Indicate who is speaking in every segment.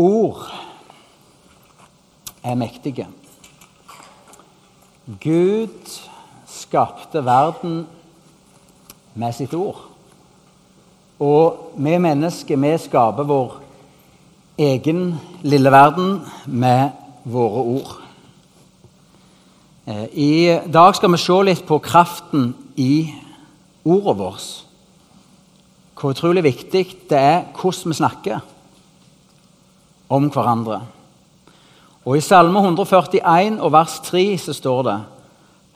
Speaker 1: ord er mektige. Gud skapte verden med sitt ord. Og vi mennesker vi skaper vår egen lille verden med våre ord. Eh, I dag skal vi se litt på kraften i ordet vårt. Hvor utrolig viktig det er hvordan vi snakker om hverandre. Og I Salme 141 og vers 3 så står det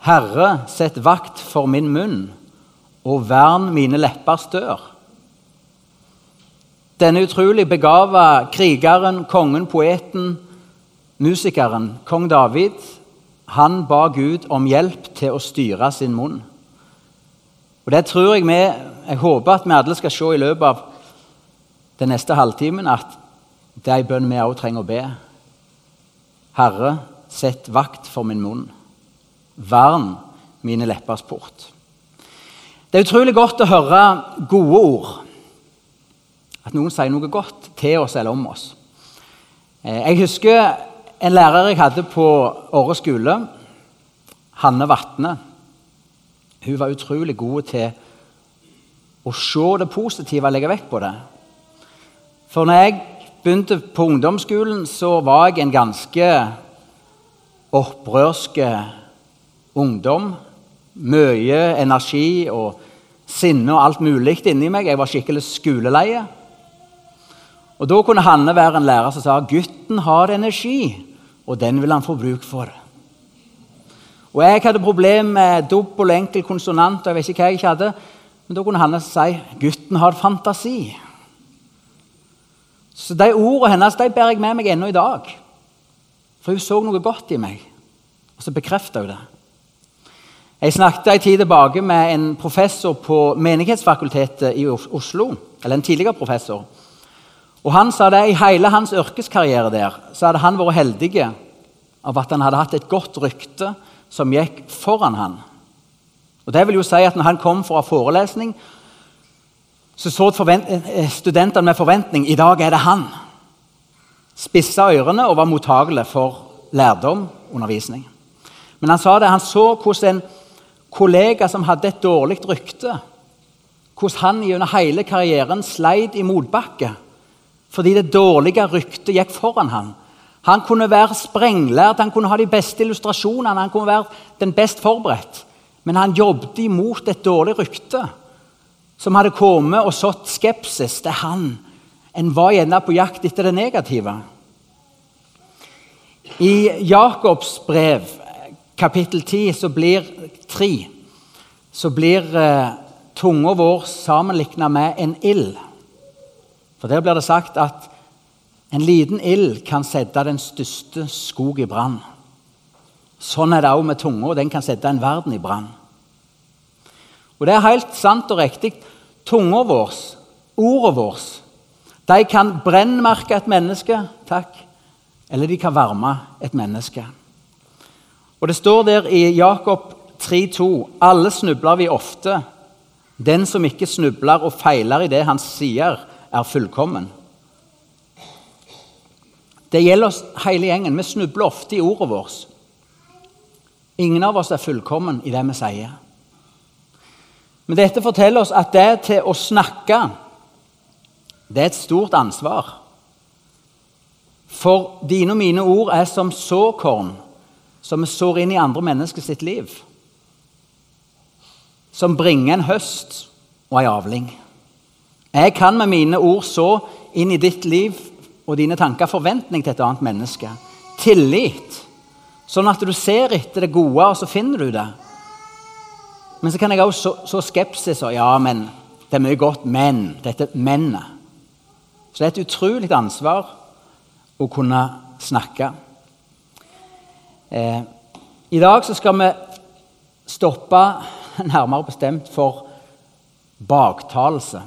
Speaker 1: Herre, sett vakt for min munn, og vern mine leppers dør. Denne utrolig begava krigeren, kongen, poeten, musikeren, kong David, han ba Gud om hjelp til å styre sin munn. Og Det tror jeg vi, jeg håper at vi alle skal se i løpet av den neste halvtimen, at det er en bønn vi også trenger å be. Herre, sett vakt for min munn. Vern mine leppers port. Det er utrolig godt å høre gode ord. At noen sier noe godt til oss eller om oss. Eh, jeg husker en lærer jeg hadde på Åre skole, Hanne Vatne. Hun var utrolig god til å se det positive og legge vekt på det. For når jeg begynte på ungdomsskolen, så var jeg en ganske opprørsk ungdom. Mye energi og sinne og alt mulig inni meg. Jeg var skikkelig skoleleie. Og Da kunne Hanne være en lærer som sa gutten har energi, og den vil han få bruk for. Og Jeg hadde problemer med dobbel og enkel konsonant. og jeg vet ikke hva jeg ikke hadde, Men da kunne Hanne si gutten har fantasi. Så De ordene hennes de bærer jeg med meg ennå i dag. For hun så noe godt i meg, og så bekrefta hun det. Jeg snakket en tid tilbake med en professor på Menighetsfakultetet i Oslo. Eller en tidligere professor. Og Han sa det i hele hans yrkeskarriere der så hadde han vært heldig av at han hadde hatt et godt rykte som gikk foran han. Og det vil jo si at Når han kom ha forelesning, så så eh, studentene med forventning i dag er det han. Spissa ørene og var mottagelig for lærdom, undervisning. Men han sa det, han så hvordan en kollega som hadde et dårlig rykte, hvordan han gjennom hele karrieren sleit i motbakke fordi det dårlige ryktet gikk foran han. Han kunne være sprenglært, han kunne ha de beste illustrasjonene, han kunne være den best forberedt. Men han jobbet imot et dårlig rykte som hadde kommet og sådd skepsis til han. En var gjerne på jakt etter det negative. I Jakobs brev, kapittel 10, så blir 3, så blir eh, tunga vår sammenligna med en ild. For Der blir det sagt at en liten ild kan sette den største skog i brann. Sånn er det òg med tunga. Den kan sette en verden i brann. Og det er helt sant og riktig. Tunga vår, ordet vårt, de kan brennmerke et menneske, takk, eller de kan varme et menneske. Og Det står der i Jakob 3,2.: Alle snubler vi ofte. Den som ikke snubler og feiler i det han sier, er fullkommen. Det gjelder oss hele gjengen. Vi snubler ofte i ordet vårt. Ingen av oss er fullkommen i det vi sier. Men dette forteller oss at det til å snakke det er et stort ansvar. For dine og mine ord er som såkorn som vi sår inn i andre mennesker sitt liv. Som bringer en høst og en avling. Jeg kan med mine ord så inn i ditt liv og dine tanker forventning til et annet menneske. Tillit. Sånn at du ser etter det gode, og så finner du det. Men så kan jeg også så, så skepsis og ja, men det er mye godt, men Dette mennet. Så det er et utrolig ansvar å kunne snakke. Eh, I dag så skal vi stoppe nærmere bestemt for baktalelse.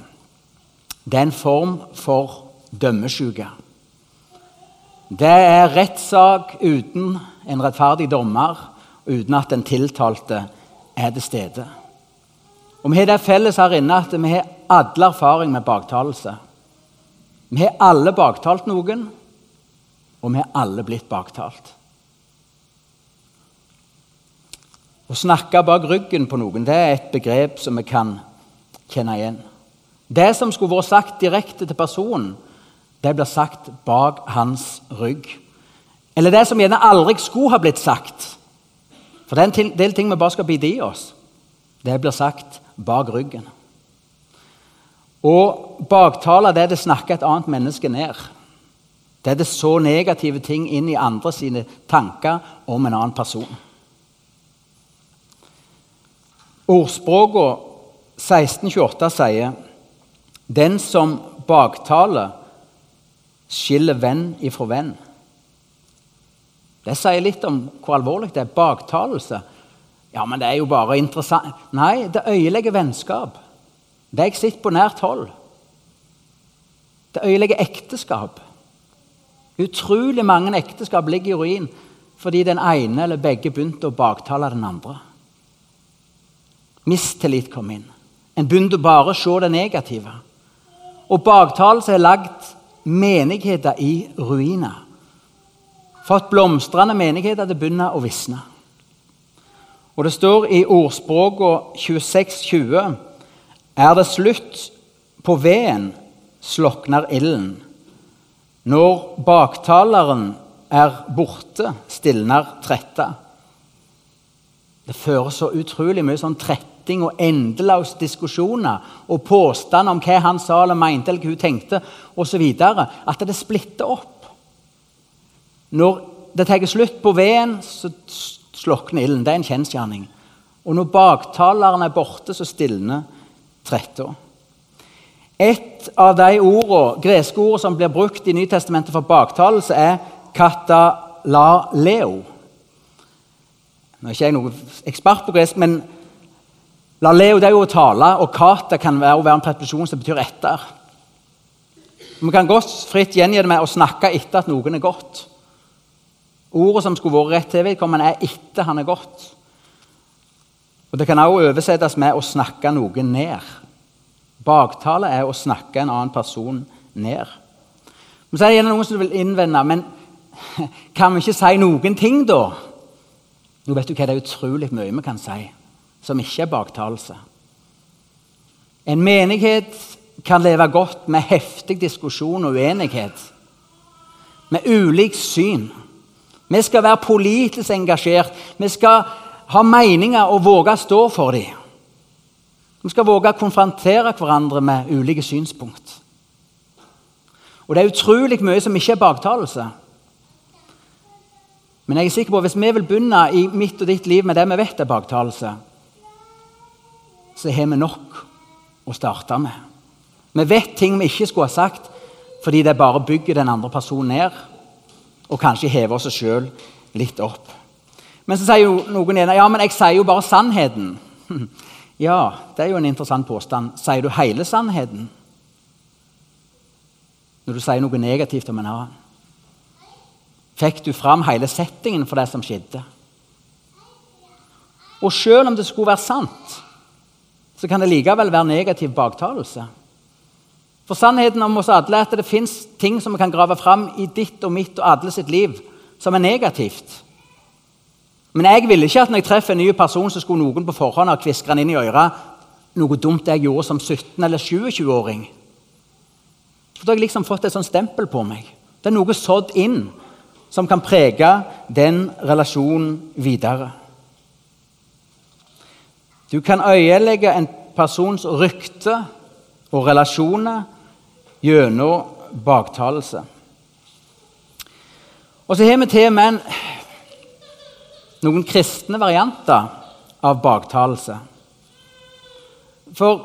Speaker 1: Det er en form for dømmesjuke. Det er rettssak uten en rettferdig dommer, uten at den tiltalte er til stede. Og Vi har det felles her inne at vi har alle erfaring med baktalelse. Vi har alle baktalt noen, og vi har alle blitt baktalt. Å snakke bak ryggen på noen det er et begrep som vi kan kjenne igjen. Det som skulle vært sagt direkte til personen, det blir sagt bak hans rygg. Eller det som gjerne aldri skulle ha blitt sagt. For det er en del ting vi bare skal bite i oss. Det blir sagt bak ryggen. Og baktale det er det snakke et annet menneske ned. Det er det så negative ting inn i andre sine tanker om en annen person. Ordspråket 1628 sier den som baktaler, skiller venn ifra venn. Det sier litt om hvor alvorlig det er. Baktalelse. Ja, men det er jo bare interessant Nei, det øyelegger vennskap. Det jeg sitter på nært hold. Det øyelegger ekteskap. Utrolig mange ekteskap ligger i ruin fordi den ene eller begge begynte å baktale den andre. Mistillit kom inn. En begynte bare å se det negative. Og baktalelse har lagd menigheter i ruiner. Fått blomstrende menigheter hadde begynt å visne. Og det står i ordspråket 2620 Er det slutt på veden, slokner ilden. Når baktaleren er borte, stilner tretta. Det fører så utrolig mye sånn tretting og endeløse diskusjoner og påstander om hva han sa eller mente eller hva hun tenkte osv. At det splitter opp. Når det tar slutt på veden, så slokner ilden. Det er en kjensgjerning. Og når baktaleren er borte, så stilner tretta. Et av de ordene, greske ordene som blir brukt i Nytestamentet for baktalelse, er katalaleo. Nå er ikke jeg noen ekspert på gresk, men laleo det er jo å tale, og kata kan være, være en preposisjon som betyr etter. Vi kan godt fritt gjengi det med å snakke etter at noen er gått. Ordet som skulle vært rett til vedkommende, er 'etter han er gått'. Og Det kan også oversettes med 'å snakke noen ned'. Baktale er å snakke en annen person ned. Men så er det gjerne noen som vil innvende men kan vi ikke si noen ting, da? Nå vet du hva, Det er utrolig mye vi kan si som ikke er baktalelse. En menighet kan leve godt med heftig diskusjon og uenighet, med ulikt syn. Vi skal være politisk engasjert. Vi skal ha meninger og våge å stå for dem. Vi skal våge å konfrontere hverandre med ulike synspunkt. Og Det er utrolig mye som ikke er baktalelse. Men jeg er sikker på at hvis vi vil begynne i mitt og ditt liv med det vi vet er baktalelse, så har vi nok å starte med. Vi vet ting vi ikke skulle ha sagt fordi det bare bygger den andre personen ned og kanskje heve oss sjøl litt opp. Men så sier jo noen igjen ja, men jeg sier jo bare sannheten. Ja, det er jo en interessant påstand. Sier du hele sannheten når du sier noe negativt om en annen? Fikk du fram hele settingen for det som skjedde? Og selv om det skulle være sant, så kan det likevel være negativ baktalelse. For sannheten om oss alle er at det fins ting som vi kan grave fram i ditt og mitt og alle sitt liv, som er negativt. Men jeg ville ikke at når jeg treffer en ny person, så skulle noen på forhånd ha kviskra inn i øret noe dumt jeg gjorde som 17- eller 27-åring. For Da har jeg liksom fått et sånt stempel på meg. Det er noe sådd inn som kan prege den relasjonen videre. Du kan øyelegge en persons rykte og relasjoner gjennom baktalelse. Og så har vi til og med noen kristne varianter av baktalelse. For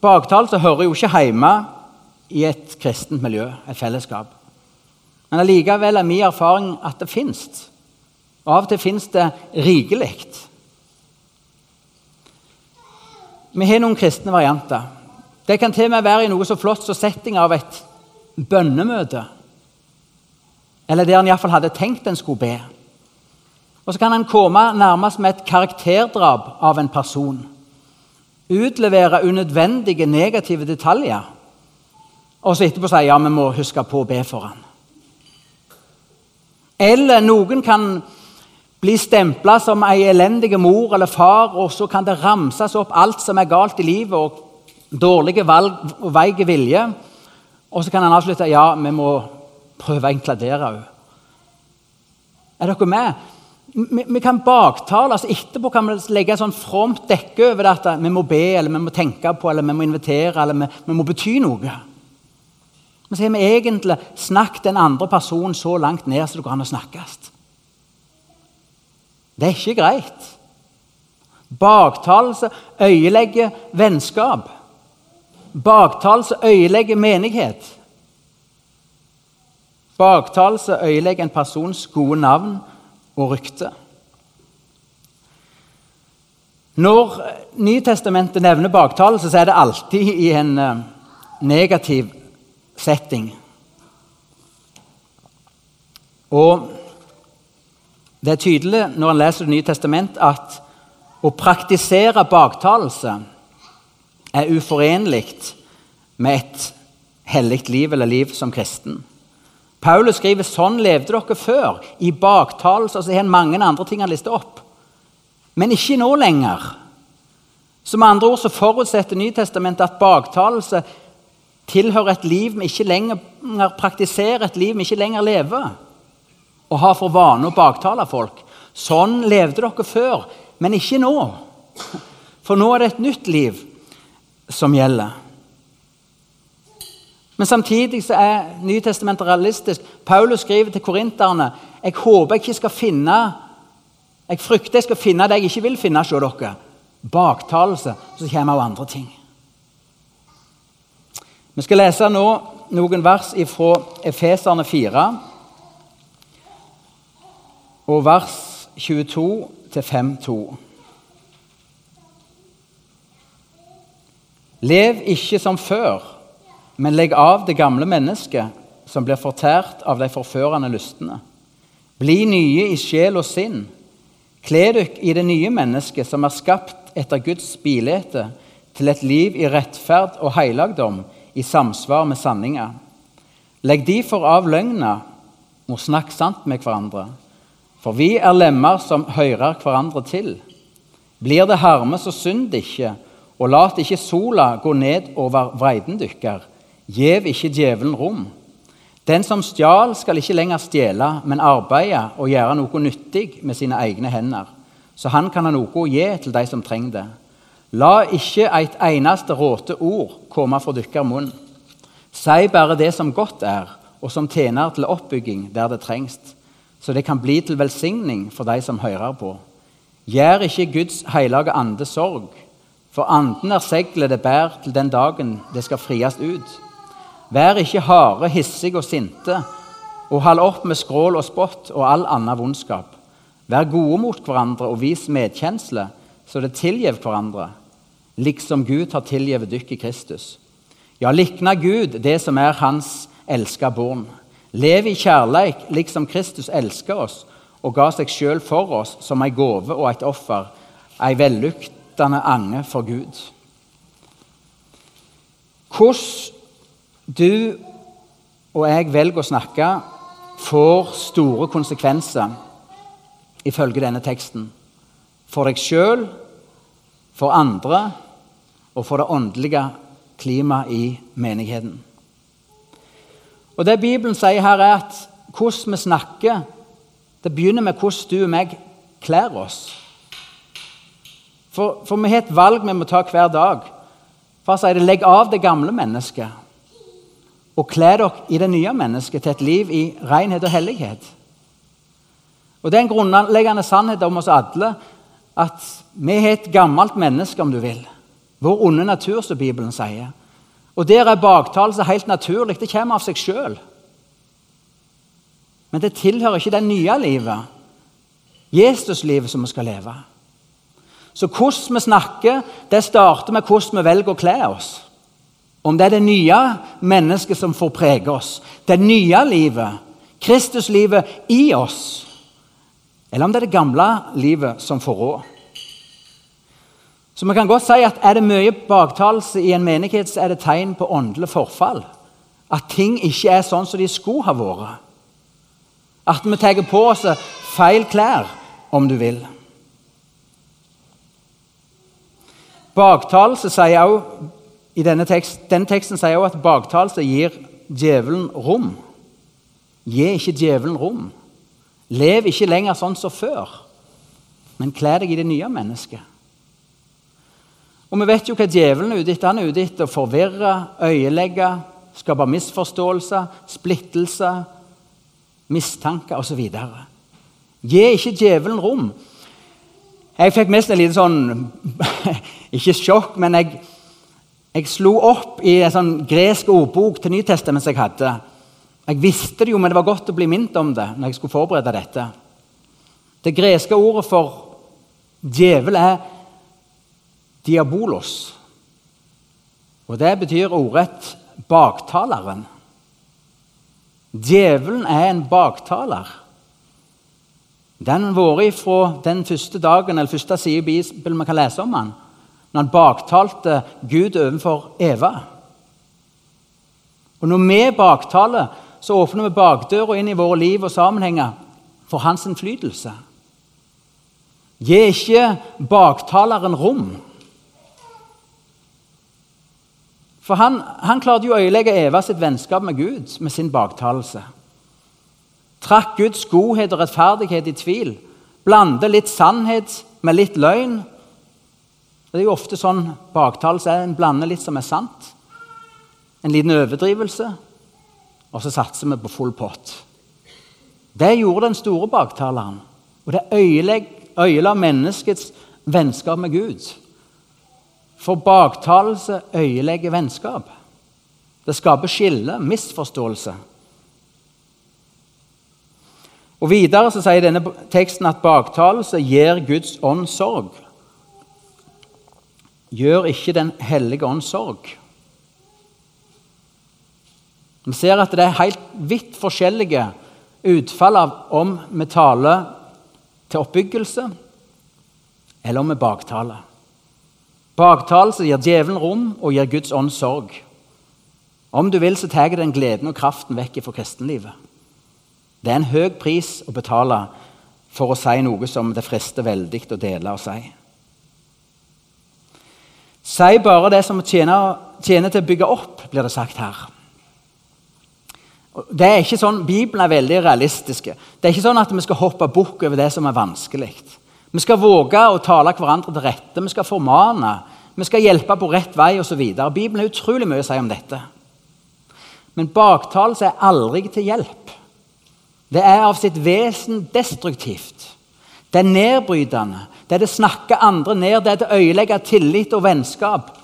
Speaker 1: baktalelse hører jo ikke hjemme i et kristent miljø, et fellesskap. Men allikevel er min erfaring at det fins. Og av og til fins det rikelig. Vi har noen kristne varianter. Det kan til og med være i noe så flott som setting av et bønnemøte. Eller der han iallfall hadde tenkt en skulle be. Og så kan han komme nærmest med et karakterdrap av en person. Utlevere unødvendige negative detaljer. Og så etterpå si ja, vi må huske på å be for han. Eller noen kan bli stempla som ei elendig mor eller far, og så kan det ramses opp alt som er galt i livet, og dårlige valg og veik vilje. Og så kan han avslutte ja, vi må prøve å inkludere henne. Er dere med? Vi, vi kan baktale, altså Etterpå kan vi legge et sånn fromt dekke over at vi må be, eller vi må tenke på, eller vi må invitere, eller vi, vi må bety noe. Men så har vi egentlig snakket den andre personen så langt ned som det går an å snakkes. Det er ikke greit. Baktalelse øyelegger vennskap. Baktalelse øyelegger menighet. Baktalelse øyelegger en persons gode navn og rykte. Når Nytestamentet nevner baktalelse, så er det alltid i en eh, negativ setting. Og det er tydelig når en leser Det nye testament, at å praktisere baktalelse er uforenlig med et hellig liv eller liv som kristen. Paulus skriver sånn levde dere før, i baktalelse. altså så har mange andre ting han lister opp. Men ikke nå lenger. Som andre ord så forutsetter Nytestamentet at baktalelse tilhører et liv vi ikke lenger praktiserer, et liv vi ikke lenger lever. Og har for vane å baktale folk. Sånn levde dere før, men ikke nå. For nå er det et nytt liv som gjelder. Men samtidig så er Nytestamentet realistisk. Paulus skriver til korinterne jeg håper jeg ikke skal finne jeg frykter jeg skal finne det jeg ikke vil finne hos dere. Baktalelse. Så kommer også andre ting. Vi skal lese nå noen vers fra Efeserne 4, og vers 22 til 5.2. Lev ikke som før, men legg av det gamle mennesket som blir fortært av de forførende lystne. Bli nye i sjel og sinn. Kle dere i det nye mennesket som er skapt etter Guds bilete, til et liv i rettferd og heilagdom i samsvar med sanninga. Legg derfor av løgna og snakk sant med hverandre. For vi er lemmer som hører hverandre til. Blir det harme, så synd ikke, og lat ikke sola gå ned over vreiden dykker. Gjev ikke djevelen rom. Den som stjal, skal ikke lenger stjele, men arbeide og gjøre noe nyttig med sine egne hender, så han kan ha noe å gi til de som trenger det. La ikke et eneste råte ord komme fra deres munn. Si bare det som godt er, og som tjener til oppbygging der det trengs, så det kan bli til velsigning for de som hører på. Gjør ikke Guds hellige ande sorg, for anden er seglet det bærer til den dagen det skal frias ut. Vær ikke harde, hissige og sinte, og hold opp med skrål og spott og all annen vondskap. Vær gode mot hverandre og vis medkjensle, så det tilgjev hverandre, liksom Gud har tilgivet dykk i Kristus. Ja, likna Gud det som er Hans elska barn. Lev i kjærleik, liksom Kristus elska oss og ga seg sjøl for oss som ei gave og et offer, ei velluktende ange for Gud. Hvordan du og jeg velger å snakke, får store konsekvenser ifølge denne teksten. For deg sjøl, for andre og for det åndelige klimaet i menigheten. Og Det Bibelen sier her, er at hvordan vi snakker, det begynner med hvordan du og meg kler oss. For, for vi har et valg vi må ta hver dag. Far sier det, legg av det gamle mennesket og kle dere i det nye mennesket til et liv i renhet og hellighet. Og Det er en grunnleggende sannhet om oss alle at vi har et gammelt menneske, om du vil. Vår onde natur, som Bibelen sier. Og Der er baktalelse helt naturlig. Det kommer av seg sjøl. Men det tilhører ikke det nye livet, Jesuslivet, som vi skal leve. Så hvordan vi snakker, det starter med hvordan vi velger å kle oss. Om det er det nye mennesket som får prege oss, det nye livet, Kristuslivet i oss, eller om det er det gamle livet som får råd. Så vi kan godt si at Er det mye baktalelse i en menighet, så er det tegn på åndelig forfall. At ting ikke er sånn som de skulle ha vært. At vi tar på oss feil klær, om du vil. Baktalelse sier også, i denne, tekst, den teksten sier også at baktalelse gir djevelen rom. Gi ikke djevelen rom. Lev ikke lenger sånn som før, men kle deg i det nye mennesket. Og Vi vet jo hva djevelen er ute etter. Han er ute etter å forvirre, øyelegge, skape misforståelser, splittelse, mistanker osv. Gi ikke djevelen rom. Jeg fikk mest en liten sånn Ikke sjokk, men jeg, jeg slo opp i en sånn gresk ordbok til Nytestamentet jeg hadde. Jeg visste det jo, men det var godt å bli minnet om det når jeg skulle forberede dette. Det greske ordet for djevel er diabolos. Og det betyr ordrett baktaleren. Djevelen er en baktaler. Den har vært fra den første dagen eller første side i Bibelen vi kan lese om han, når han baktalte Gud overfor Eva. Og Når vi baktaler, så åpner vi bakdøra inn i våre liv og sammenhenger for hans innflytelse. Gi ikke baktaleren rom. For han, han klarte jo å øyelegge Eva sitt vennskap med Gud med sin baktalelse. Trakk Guds godhet og rettferdighet i tvil. Blande litt sannhet med litt løgn. Det er jo ofte sånn baktalelse er. En blander litt som er sant. En liten overdrivelse. Og så satser vi på full pott. Det gjorde den store baktaleren. Og det øyela menneskets vennskap med Gud. For baktalelse øyelegger vennskap. Det skaper skille, misforståelse. Og Videre så sier denne teksten at baktalelse gir Guds ånd sorg. Gjør ikke Den hellige ånd sorg. Vi ser at det er helt vidt forskjellige utfall av om vi taler til oppbyggelse, eller om vi baktaler. Baktalelse gir djevelen rom og gir Guds ånd sorg. Om du vil, så tar den gleden og kraften vekk fra kristenlivet. Det er en høy pris å betale for å si noe som det frister veldig å dele og si. Si bare det som tjener, tjener, til å bygge opp, blir det sagt her. Det er ikke sånn, Bibelen er veldig realistisk. Det er ikke sånn at vi skal hoppe bukk over det som er vanskelig. Vi skal våge å tale hverandre til rette, vi skal formane, vi skal hjelpe på rett vei osv. Bibelen har utrolig mye å si om dette. Men baktalelse er aldri til hjelp. Det er av sitt vesen destruktivt. Det er nedbrytende. Det er det snakke andre ned. Det er det ødelegge tillit og vennskap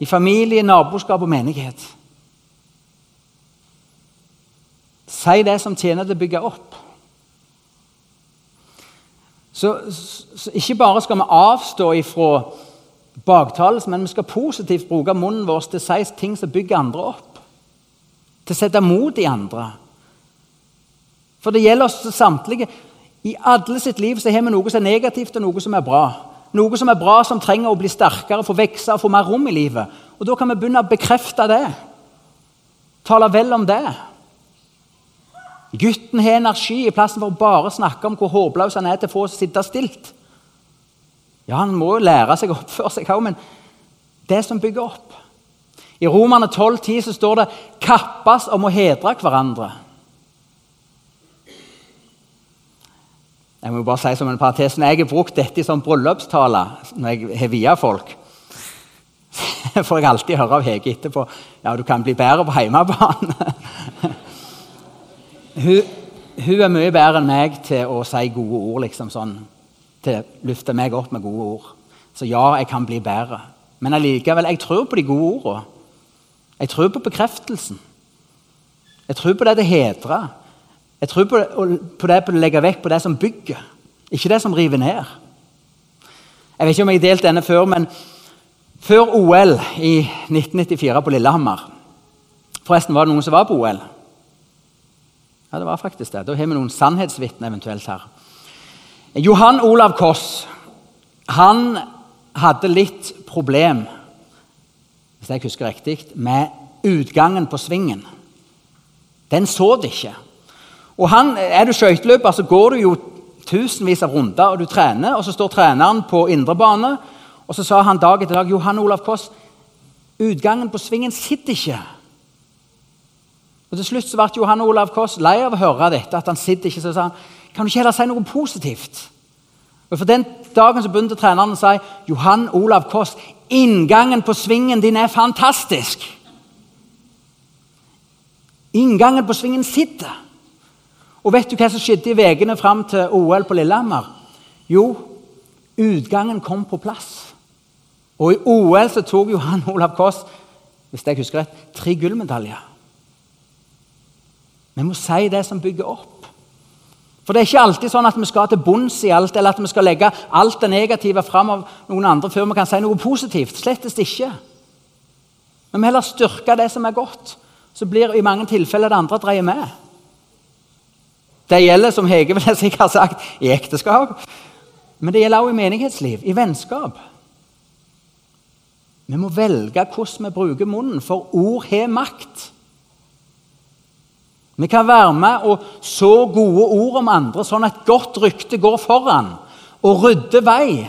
Speaker 1: i familie, naboskap og menighet. Si det som tjener til å bygge opp. Så, så, ikke bare skal vi avstå ifra baktalelse, men vi skal positivt bruke munnen vår til å si ting som bygger andre opp. Til å sette mot i andre. For det gjelder oss samtlige. I alle sitt liv så har vi noe som er negativt, og noe som er bra. Noe som er bra, som trenger å bli sterkere, få vokse og få mer rom i livet. Og Da kan vi begynne å bekrefte det. Tale vel om det. Gutten har energi i plassen for å bare snakke om hvor håpløs han er til å få sitte stilt. Ja, Han må jo lære seg å oppføre seg òg, men det som bygger opp. I Romerne 12,10 står det 'kappes om å hedre hverandre'. Jeg må bare si som en parentes, Når jeg har brukt dette sånn bryllupstale når jeg har via folk, får jeg alltid høre av Hege etterpå ja, du kan bli bedre på hjemmebane. hun, hun, er mye bedre enn meg til å si gode ord. liksom sånn, Til å løfte meg opp med gode ord. Så ja, jeg kan bli bedre. Men allikevel, jeg tror på de gode ordene. Jeg tror på bekreftelsen. Jeg tror på det det hedrer. Jeg tror på det, på det på å legge vekk på det som bygger, ikke det som river ned. Jeg vet ikke om jeg har delt denne før, men før OL i 1994 på Lillehammer Forresten, var det noen som var på OL? Ja, det var faktisk det. Da har vi noen sannhetsvitner eventuelt her. Johan Olav Koss han hadde litt problem hvis jeg husker riktig, med utgangen på svingen. Den så det ikke. Og han, Er du skøyteløper, så går du jo tusenvis av runder, og du trener. Og så står treneren på indre bane, og så sa han dag etter dag Johan Olav Koss, utgangen på svingen sitter ikke. Og Til slutt så ble Johan Olav Koss lei av å høre dette, at han sitter ikke, så sa han kan du ikke heller si noe positivt. Og For den dagen så begynte treneren å si Johan Olav Koss, inngangen på svingen din er fantastisk. Inngangen på svingen sitter. Og vet du hva som skjedde i ukene fram til OL på Lillehammer? Jo, utgangen kom på plass. Og i OL så tok Johan Olav Koss hvis jeg husker rett, tre gullmedaljer. Vi må si det som bygger opp. For det er ikke alltid sånn at vi skal til bunns i alt, eller at vi skal legge alt det negative fram av noen andre før vi kan si noe positivt. Slettest ikke. Men vi heller styrke det som er godt. Så blir i mange tilfeller det andre dreier med. Det gjelder, som Hege vil jeg sikkert har sagt, i ekteskap. Men det gjelder også i menighetsliv, i vennskap. Vi må velge hvordan vi bruker munnen, for ord har makt. Vi kan være med og så gode ord om andre, sånn at godt rykte går foran og rydder vei.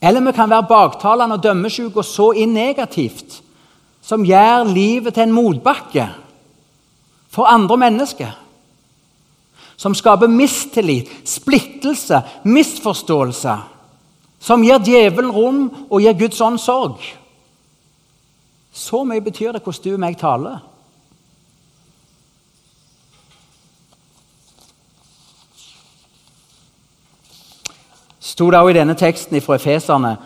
Speaker 1: Eller vi kan være baktalende og dømmesjuke og så inn negativt, som gjør livet til en motbakke for andre mennesker. Som skaper mistillit, splittelse, misforståelse. Som gir djevelen rom og gir Guds ånd sorg. Så mye betyr det hvordan du og meg taler. sto det også i denne teksten fra Efeserne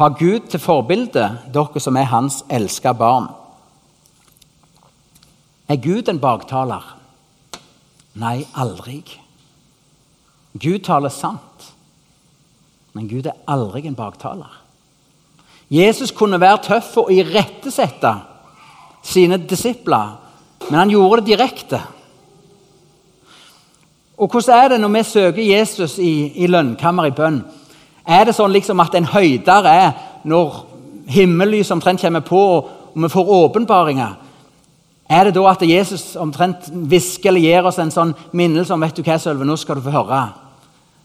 Speaker 1: Ha Gud til forbilde, dere som er Hans elska barn. Er Gud en baktaler? Nei, aldri. Gud taler sant, men Gud er aldri en baktaler. Jesus kunne være tøff og irettesette sine disipler, men han gjorde det direkte. Og hvordan er det når vi søker Jesus i, i lønnkammer i bønn? Er det sånn liksom at en høyder er når himmellyset omtrent kommer på og vi får åpenbaringer? Er det da at Jesus omtrent hvisker eller gir oss en sånn minnelse om vet du hva, Sølve, nå skal du få høre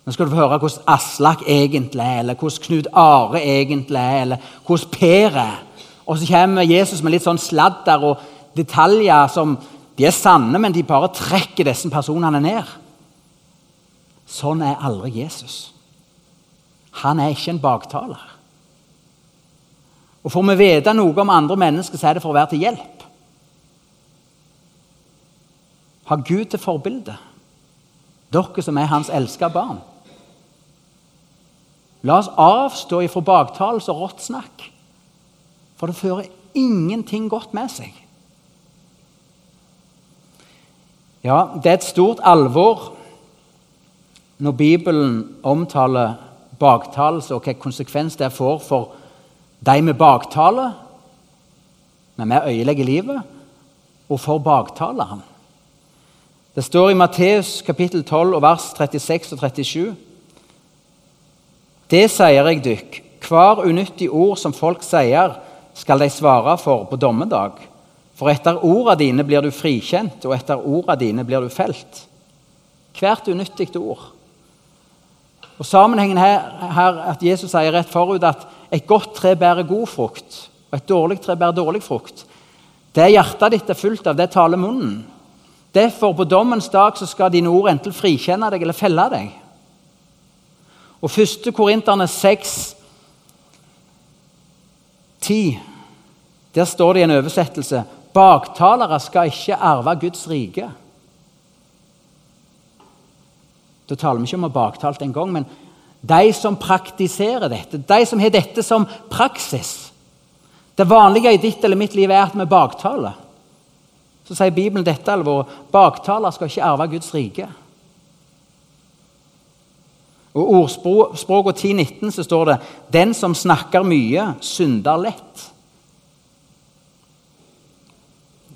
Speaker 1: Nå skal du få høre hvordan Aslak egentlig er, eller hvordan Knut Are egentlig er, eller hvordan Per er. Og så kommer Jesus med litt sånn sladder og detaljer som de er sanne, men de bare trekker disse personene ned. Sånn er aldri Jesus. Han er ikke en baktaler. Og Får vi vite noe om andre mennesker, så er det for å være til hjelp. Ha Gud til forbilde, dere som er hans elska barn. La oss avstå ifra baktalelse og rått snakk, for det fører ingenting godt med seg. Ja, det er et stort alvor når Bibelen omtaler baktalelse og hvilken konsekvens det får for de med baktale, men vi øyelegger livet, og for baktaleren. Det står i Matteus kapittel 12 og vers 36 og 37. Det sier jeg dykk, hver unyttig ord som folk sier, skal de svare for på dommedag. For etter orda dine blir du frikjent, og etter orda dine blir du felt. Hvert unyttig ord. Og Sammenhengen her, her at Jesus sier rett forut at et godt tre bærer god frukt, og et dårlig tre bærer dårlig frukt. Det hjertet ditt er fullt av, det taler munnen. Derfor, på dommens dag, så skal dine ord enten frikjenne deg eller felle deg. Og 1. Korinterne 6, 10, der står det i en oversettelse Baktalere skal ikke arve Guds rike. Da taler vi ikke om å ha baktalt en gang, men de som praktiserer dette, de som har dette som praksis. Det vanlige i ditt eller mitt liv er at vi baktaler. Så sier Bibelen dette alvoret. Baktaler skal ikke arve Guds rike. Og Ordspråket 10.19 så står det 'Den som snakker mye, synder lett'.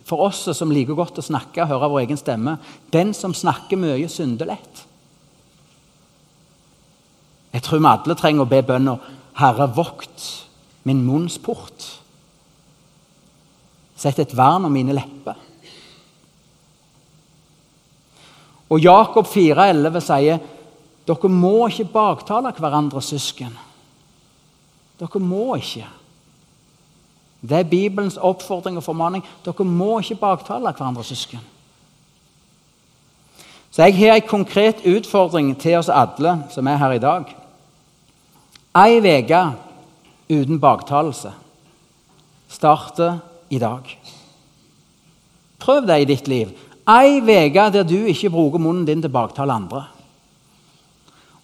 Speaker 1: For oss som liker godt å snakke og høre vår egen stemme 'Den som snakker mye, synder lett'. Jeg tror vi alle trenger å be bønner 'Herre, vokt min munns port'. Sett et vern om mine lepper. Og Jakob 4,11 sier dere må ikke baktale hverandre søsken. Dere må ikke. Det er Bibelens oppfordring og formaning. Dere må ikke baktale hverandre søsken. Så jeg har en konkret utfordring til oss alle som er her i dag. Ei uke uten baktalelse starter i dag. Prøv det i ditt liv. Ei uke der du ikke bruker munnen din til å baktale andre.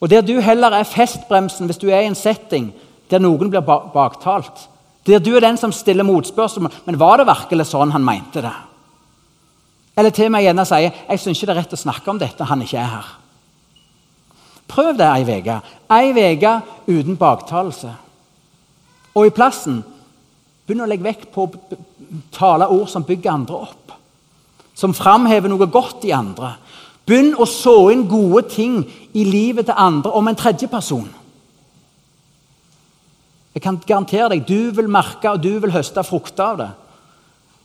Speaker 1: Og der du heller er festbremsen hvis du er i en setting der noen blir baktalt. Der du er den som stiller motspørsmål. Men var det virkelig sånn han mente det? Eller til med gjerne sier jeg syns ikke det er rett å snakke om dette han ikke er her. Prøv det ei uke. Ei uke uten baktalelse. Og i plassen begynn å legge vekt på å tale ord som bygger andre opp. Som framhever noe godt i andre. Begynn å så inn gode ting i livet til andre om en tredje person. Jeg kan garantere deg, Du vil merke og du vil høste frukter av det.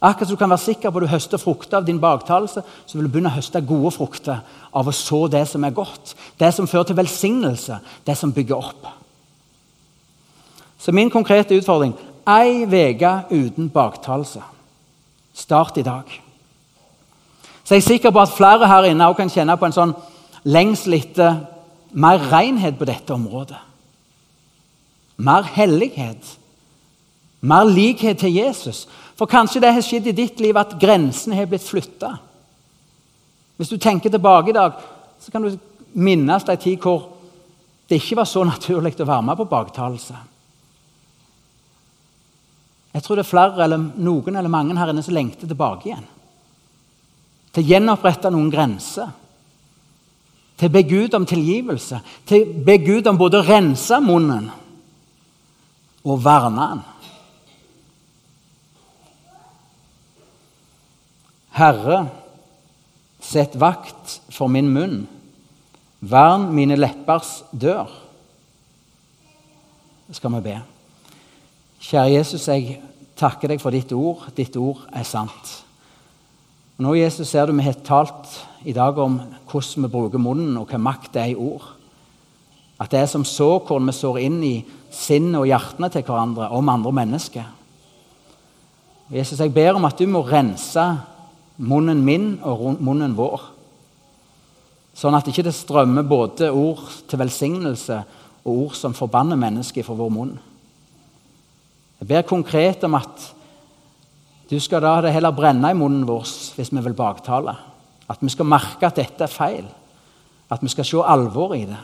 Speaker 1: Akkurat som du kan være sikker på at du høster frukter av din baktalelse, så vil du begynne å høste gode frukter av å så det som er godt. Det som fører til velsignelse, det som bygger opp. Så min konkrete utfordring ei uke uten baktalelse. Start i dag. Så jeg er sikker på at flere her inne også kan kjenne på en sånn lengsel etter mer renhet på dette området. Mer hellighet. Mer likhet til Jesus. For kanskje det har skjedd i ditt liv at grensene har blitt flytta. Hvis du tenker tilbake i dag, så kan du minnes en tid hvor det ikke var så naturlig å være med på baktalelse. Jeg tror det er flere, eller noen eller mange her inne som lengter tilbake igjen. Til å gjenopprette noen grenser. Til å be Gud om tilgivelse. Til å be Gud om både å rense munnen og verne den. Herre, sett vakt for min munn. Vern mine leppers dør. Det skal vi be. Kjære Jesus, jeg takker deg for ditt ord. Ditt ord er sant. Og nå, Jesus, ser du vi har talt i dag om hvordan vi bruker munnen, og hva makt det er i ord. At det er som såkorn vi sår inn i sinnet og hjertene til hverandre om andre mennesker. Jesus, jeg ber om at du må rense munnen min og munnen vår. Sånn at det ikke strømmer både ord til velsignelse og ord som forbanner mennesket fra vår munn. Jeg ber konkret om at du skal da det heller brenne i munnen vår hvis vi vil baktale. At vi skal merke at dette er feil. At vi skal se alvor i det.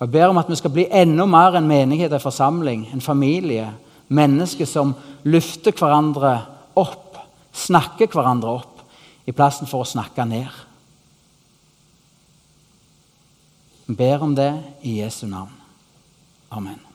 Speaker 1: Og Jeg ber om at vi skal bli enda mer en menighet, en forsamling, en familie. Mennesker som løfter hverandre opp snakker hverandre opp i plassen for å snakke ned. Vi ber om det i Jesu navn. Amen.